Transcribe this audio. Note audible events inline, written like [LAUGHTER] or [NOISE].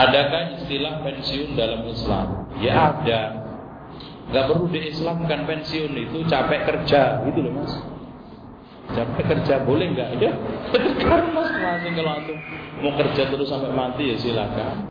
Adakah istilah pensiun dalam Islam? Ya, ya. ada. Gak perlu diislamkan pensiun itu capek kerja gitu loh mas. Capek kerja boleh nggak? Ya, [LAUGHS] sekarang mas masing kalau mau kerja terus sampai mati ya silakan.